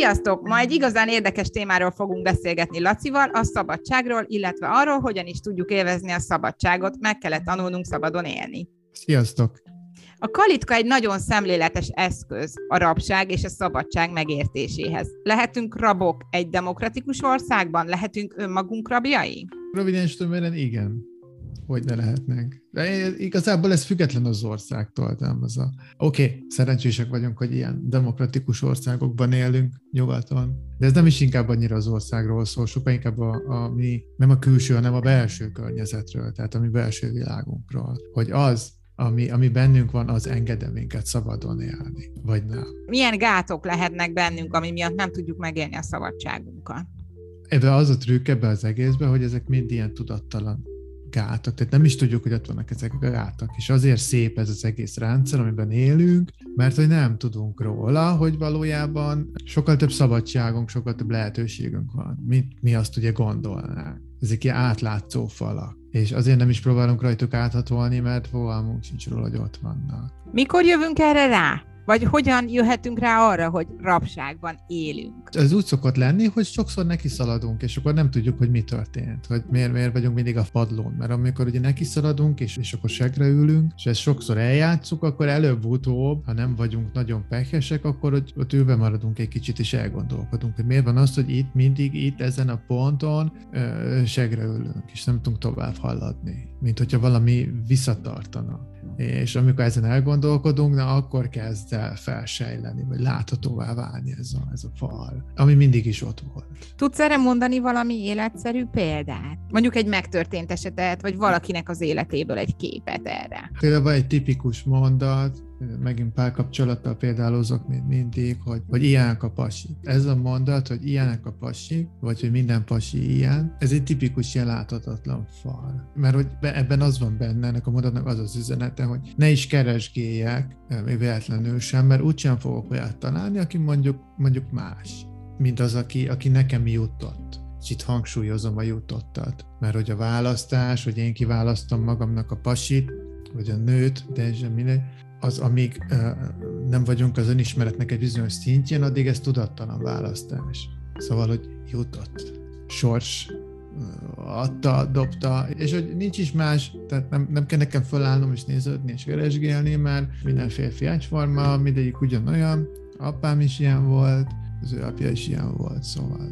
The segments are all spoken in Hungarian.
Sziasztok! Ma egy igazán érdekes témáról fogunk beszélgetni Lacival, a szabadságról, illetve arról, hogyan is tudjuk élvezni a szabadságot, meg kellett tanulnunk szabadon élni. Sziasztok! A kalitka egy nagyon szemléletes eszköz a rabság és a szabadság megértéséhez. Lehetünk rabok egy demokratikus országban? Lehetünk önmagunk rabjai? Röviden és igen hogy ne lehetnek. De igazából ez független az országtól, nem az a... Oké, okay, szerencsések vagyunk, hogy ilyen demokratikus országokban élünk nyugaton, de ez nem is inkább annyira az országról szól, sokkal inkább a, a mi, nem a külső, hanem a belső környezetről, tehát a mi belső világunkról. Hogy az, ami, ami bennünk van, az engedem minket szabadon élni, vagy nem. Milyen gátok lehetnek bennünk, ami miatt nem tudjuk megélni a szabadságunkat? Ebben az a trükk ebbe az egészben, hogy ezek mind ilyen tudattalan gátak, tehát nem is tudjuk, hogy ott vannak ezek a gátak, és azért szép ez az egész rendszer, amiben élünk, mert hogy nem tudunk róla, hogy valójában sokkal több szabadságunk, sokkal több lehetőségünk van, mint mi azt ugye gondolnánk. Ezek ilyen átlátszó falak. És azért nem is próbálunk rajtuk áthatolni, mert fogalmunk sincs róla, hogy ott vannak. Mikor jövünk erre rá? Vagy hogyan jöhetünk rá arra, hogy rabságban élünk? Ez úgy szokott lenni, hogy sokszor neki szaladunk, és akkor nem tudjuk, hogy mi történt, hogy miért, miért vagyunk mindig a padlón. Mert amikor ugye neki szaladunk, és, és akkor segre ülünk, és ezt sokszor eljátszuk, akkor előbb-utóbb, ha nem vagyunk nagyon pehesek, akkor ott, ott ülve maradunk egy kicsit, és elgondolkodunk, hogy miért van az, hogy itt mindig, itt ezen a ponton ö, segre ülünk, és nem tudunk tovább haladni, mint hogyha valami visszatartana és amikor ezen elgondolkodunk, na akkor kezd el felsejleni, vagy láthatóvá válni ez a, ez a fal, ami mindig is ott volt. Tudsz erre mondani valami életszerű példát? Mondjuk egy megtörtént esetet, vagy valakinek az életéből egy képet erre? Például van egy tipikus mondat, megint párkapcsolattal példálozok mint mindig, hogy, hogy ilyenek a pasi. Ez a mondat, hogy ilyenek a pasi, vagy hogy minden pasi ilyen, ez egy tipikus ilyen láthatatlan fal. Mert hogy ebben az van benne, ennek a mondatnak az az üzenete, hogy ne is keresgéljek, eh, még véletlenül sem, mert úgysem fogok olyat találni, aki mondjuk, mondjuk más, mint az, aki, aki nekem jutott és itt hangsúlyozom a jutottat, mert hogy a választás, hogy én kiválasztom magamnak a pasit, vagy a nőt, de ez mindegy, az, amíg nem vagyunk az önismeretnek egy bizonyos szintjén, addig ez tudattalan választás. Szóval, hogy jutott. Sors adta, dobta, és hogy nincs is más, tehát nem, nem kell nekem fölállnom és néződni és keresgélni, mert minden férfi egyforma, mindegyik ugyanolyan, apám is ilyen volt, az ő apja is ilyen volt, szóval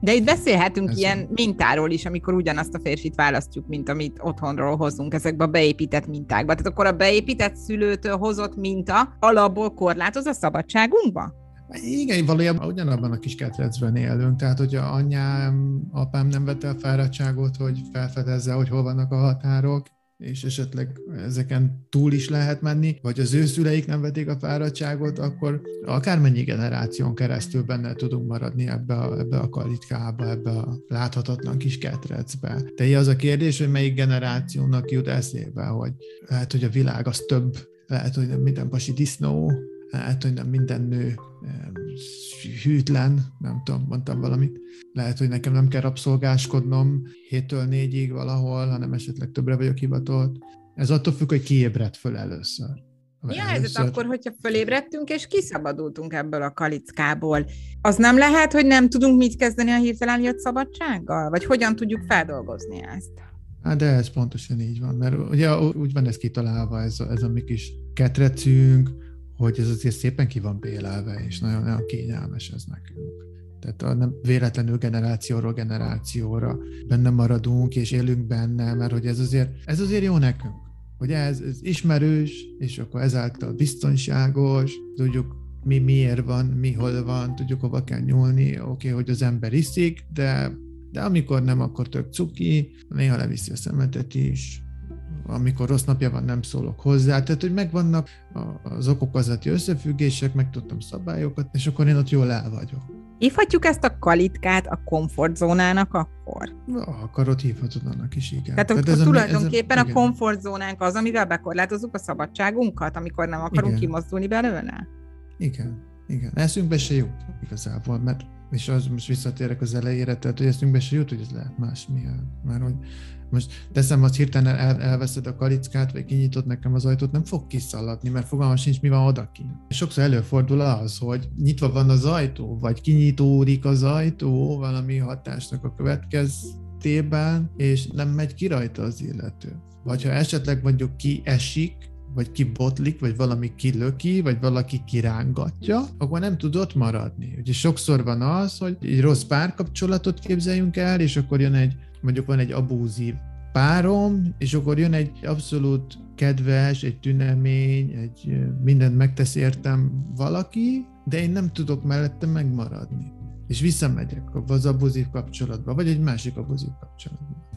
de itt beszélhetünk Ez ilyen mintáról is, amikor ugyanazt a férfit választjuk, mint amit otthonról hozunk ezekbe a beépített mintákba. Tehát akkor a beépített szülőtől hozott minta alapból korlátoz a szabadságunkba? Igen, valójában ugyanabban a kis ketrecben élünk, tehát hogy a anyám, apám nem vette a fáradtságot, hogy felfedezze, hogy hol vannak a határok, és esetleg ezeken túl is lehet menni, vagy az ő szüleik nem vették a fáradtságot, akkor akármennyi generáción keresztül benne tudunk maradni ebbe a, ebbe a kalitkába, ebbe a láthatatlan kis ketrecbe. De az a kérdés, hogy melyik generációnak jut eszébe, hogy lehet, hogy a világ az több, lehet, hogy nem minden pasi disznó, lehet, hogy nem minden nő hűtlen, nem tudom, mondtam valamit. Lehet, hogy nekem nem kell rabszolgáskodnom héttől négyig valahol, hanem esetleg többre vagyok hivatolt. Ez attól függ, hogy ki ébredt föl először. Mi a helyzet akkor, hogyha fölébredtünk és kiszabadultunk ebből a kalickából? Az nem lehet, hogy nem tudunk mit kezdeni a hirtelen jött szabadsággal? Vagy hogyan tudjuk feldolgozni ezt? Hát de ez pontosan így van, mert ugye úgy van ez kitalálva, ez a, ez a mi kis ketrecünk, hogy ez azért szépen ki van bélelve, és nagyon, nagyon kényelmes ez nekünk. Tehát a nem véletlenül generációról generációra benne maradunk, és élünk benne, mert hogy ez azért, ez azért jó nekünk. Hogy ez, ez ismerős, és akkor ezáltal biztonságos, tudjuk mi miért van, mi hol van, tudjuk hova kell nyúlni, oké, okay, hogy az ember iszik, de, de amikor nem, akkor tök cuki, néha leviszi a szemetet is, amikor rossz napja van, nem szólok hozzá. Tehát, hogy megvannak az okokozati összefüggések, megtudtam szabályokat, és akkor én ott jól el vagyok. Hívhatjuk ezt a kalitkát a komfortzónának akkor? Ha akarod, hívhatod annak is, igen. Tehát, Tehát ez tulajdonképpen a, ez a, a komfortzónánk az, amivel bekorlátozzuk a szabadságunkat, amikor nem akarunk igen. kimozdulni belőle? Igen, igen. Eszünkbe se jut igazából, mert és az most visszatérek az elejére, tehát hogy eszünkbe se jut, hogy ez lehet más milyen. Már hogy most teszem azt hirtelen el, elveszed a kalickát, vagy kinyitod nekem az ajtót, nem fog kiszaladni, mert fogalmam sincs, mi van odakint. Sokszor előfordul az, hogy nyitva van az ajtó, vagy kinyitódik az ajtó valami hatásnak a következtében, és nem megy ki rajta az illető. Vagy ha esetleg mondjuk kiesik, vagy kibotlik, vagy valami kilöki, vagy valaki kirángatja, akkor nem tud ott maradni. Ugye sokszor van az, hogy egy rossz párkapcsolatot képzeljünk el, és akkor jön egy, mondjuk van egy abúzív párom, és akkor jön egy abszolút kedves, egy tünemény, egy mindent megtesz értem valaki, de én nem tudok mellette megmaradni. És visszamegyek az abuzív kapcsolatba, vagy egy másik abuzív kapcsolatba.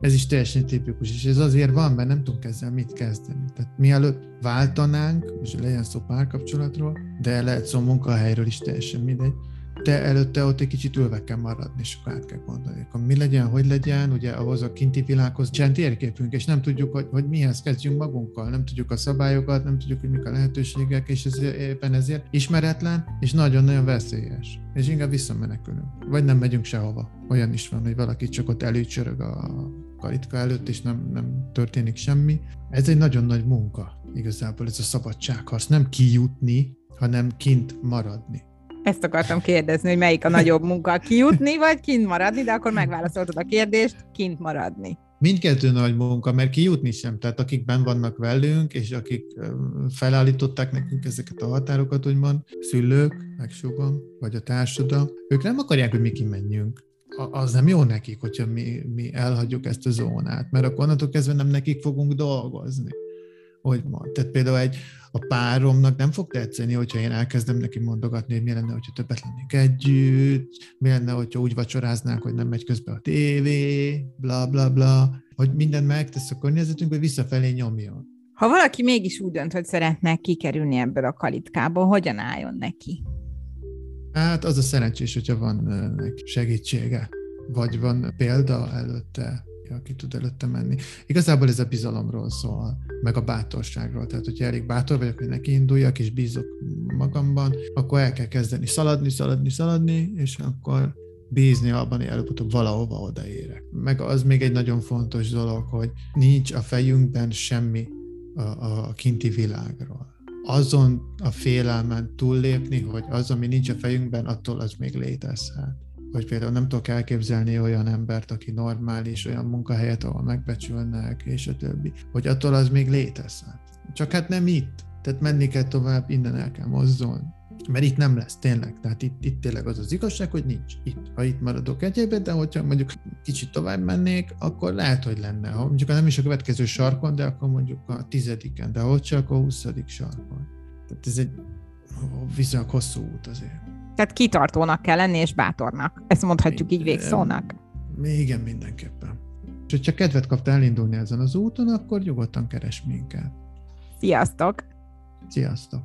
Ez is teljesen tipikus, és ez azért van, mert nem tudunk ezzel mit kezdeni. Tehát mielőtt váltanánk, és legyen szó párkapcsolatról, de lehet szó munkahelyről is teljesen mindegy, de előtte ott egy kicsit ülve kell maradni, és akkor át kell gondolni. Akkor mi legyen, hogy legyen, ugye ahhoz a kinti világhoz csend térképünk, és nem tudjuk, hogy, hogy mihez kezdjünk magunkkal, nem tudjuk a szabályokat, nem tudjuk, hogy mik a lehetőségek, és ez éppen ezért ismeretlen, és nagyon-nagyon veszélyes. És inkább visszamenekülünk. Vagy nem megyünk sehova. Olyan is van, hogy valaki csak ott előcsörög a kalitka előtt, és nem, nem történik semmi. Ez egy nagyon nagy munka, igazából ez a szabadságharc. Nem kijutni, hanem kint maradni. Ezt akartam kérdezni, hogy melyik a nagyobb munka, kijutni vagy kint maradni, de akkor megválaszoltad a kérdést, kint maradni. Mindkettő nagy munka, mert kijutni sem. Tehát akik ben vannak velünk, és akik felállították nekünk ezeket a határokat, úgymond, szülők, megsugom, vagy a társadalom, ők nem akarják, hogy mi kimenjünk. Az nem jó nekik, hogyha mi, mi elhagyjuk ezt a zónát, mert akkor onnantól kezdve nem nekik fogunk dolgozni hogy mond. Tehát például egy, a páromnak nem fog tetszeni, hogyha én elkezdem neki mondogatni, hogy mi lenne, hogyha többet lennénk együtt, mi lenne, hogyha úgy vacsoráznánk, hogy nem megy közbe a tévé, bla bla bla, hogy mindent megtesz a környezetünk, hogy visszafelé nyomjon. Ha valaki mégis úgy dönt, hogy szeretne kikerülni ebből a kalitkából, hogyan álljon neki? Hát az a szerencsés, hogyha van neki segítsége, vagy van példa előtte, aki tud előtte menni. Igazából ez a bizalomról szól, meg a bátorságról. Tehát, hogyha elég bátor vagyok, hogy neki induljak, és bízok magamban, akkor el kell kezdeni szaladni, szaladni, szaladni, és akkor bízni abban, hogy előbb-utóbb valahova odaérek. Meg az még egy nagyon fontos dolog, hogy nincs a fejünkben semmi a, a kinti világról. Azon a félelmen túllépni, hogy az, ami nincs a fejünkben, attól az még létezhet hogy például nem tudok elképzelni olyan embert, aki normális, olyan munkahelyet, ahol megbecsülnek, és a többi, hogy attól az még létezhet. Csak hát nem itt. Tehát menni kell tovább, innen el kell mozdulni. Mert itt nem lesz, tényleg. Tehát itt, itt tényleg az az igazság, hogy nincs itt. Ha itt maradok egyébben, de hogyha mondjuk kicsit tovább mennék, akkor lehet, hogy lenne. Ha mondjuk nem is a következő sarkon, de akkor mondjuk a tizediken, de ott csak a huszadik sarkon. Tehát ez egy viszonylag hosszú út azért. Tehát kitartónak kell lenni, és bátornak. Ezt mondhatjuk így végszónak. Igen, mindenképpen. És hogyha kedvet kaptál elindulni ezen az úton, akkor nyugodtan keres minket. Sziasztok! Sziasztok!